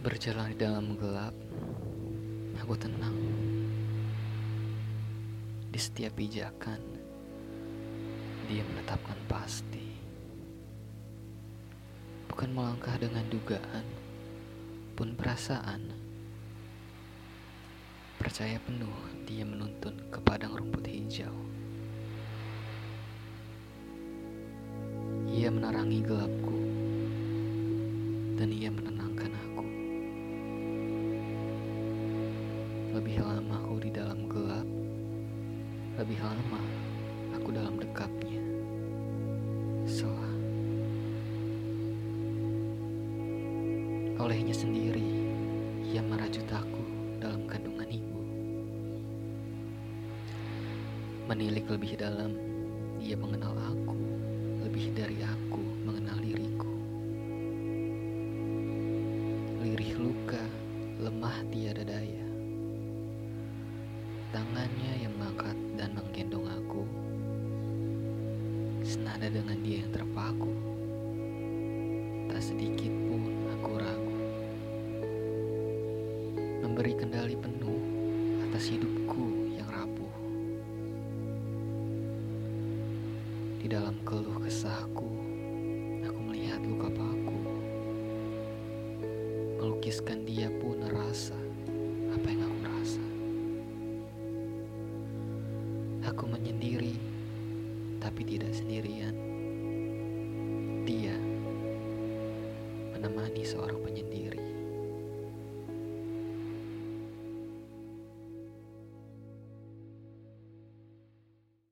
Berjalan di dalam gelap, aku tenang. Di setiap pijakan, dia menetapkan pasti. Bukan melangkah dengan dugaan, pun perasaan. Percaya penuh dia menuntun ke padang rumput hijau. Ia menerangi gelapku, dan ia menenangkan Lebih lama aku di dalam gelap, lebih lama aku dalam dekapnya. Selah. Olehnya sendiri, ia merajut aku dalam kandungan ibu. Menilik lebih dalam, ia mengenal aku lebih dari aku mengenal diriku. Lirih luka, lemah tiada daya. Tangannya yang mengangkat dan menggendong aku, senada dengan dia yang terpaku. Tak sedikit pun aku ragu. Memberi kendali penuh atas hidupku yang rapuh. Di dalam keluh kesahku, aku melihat luka paku. Melukiskan dia pun rasa Aku menyendiri, tapi tidak sendirian. Dia menemani seorang penyendiri.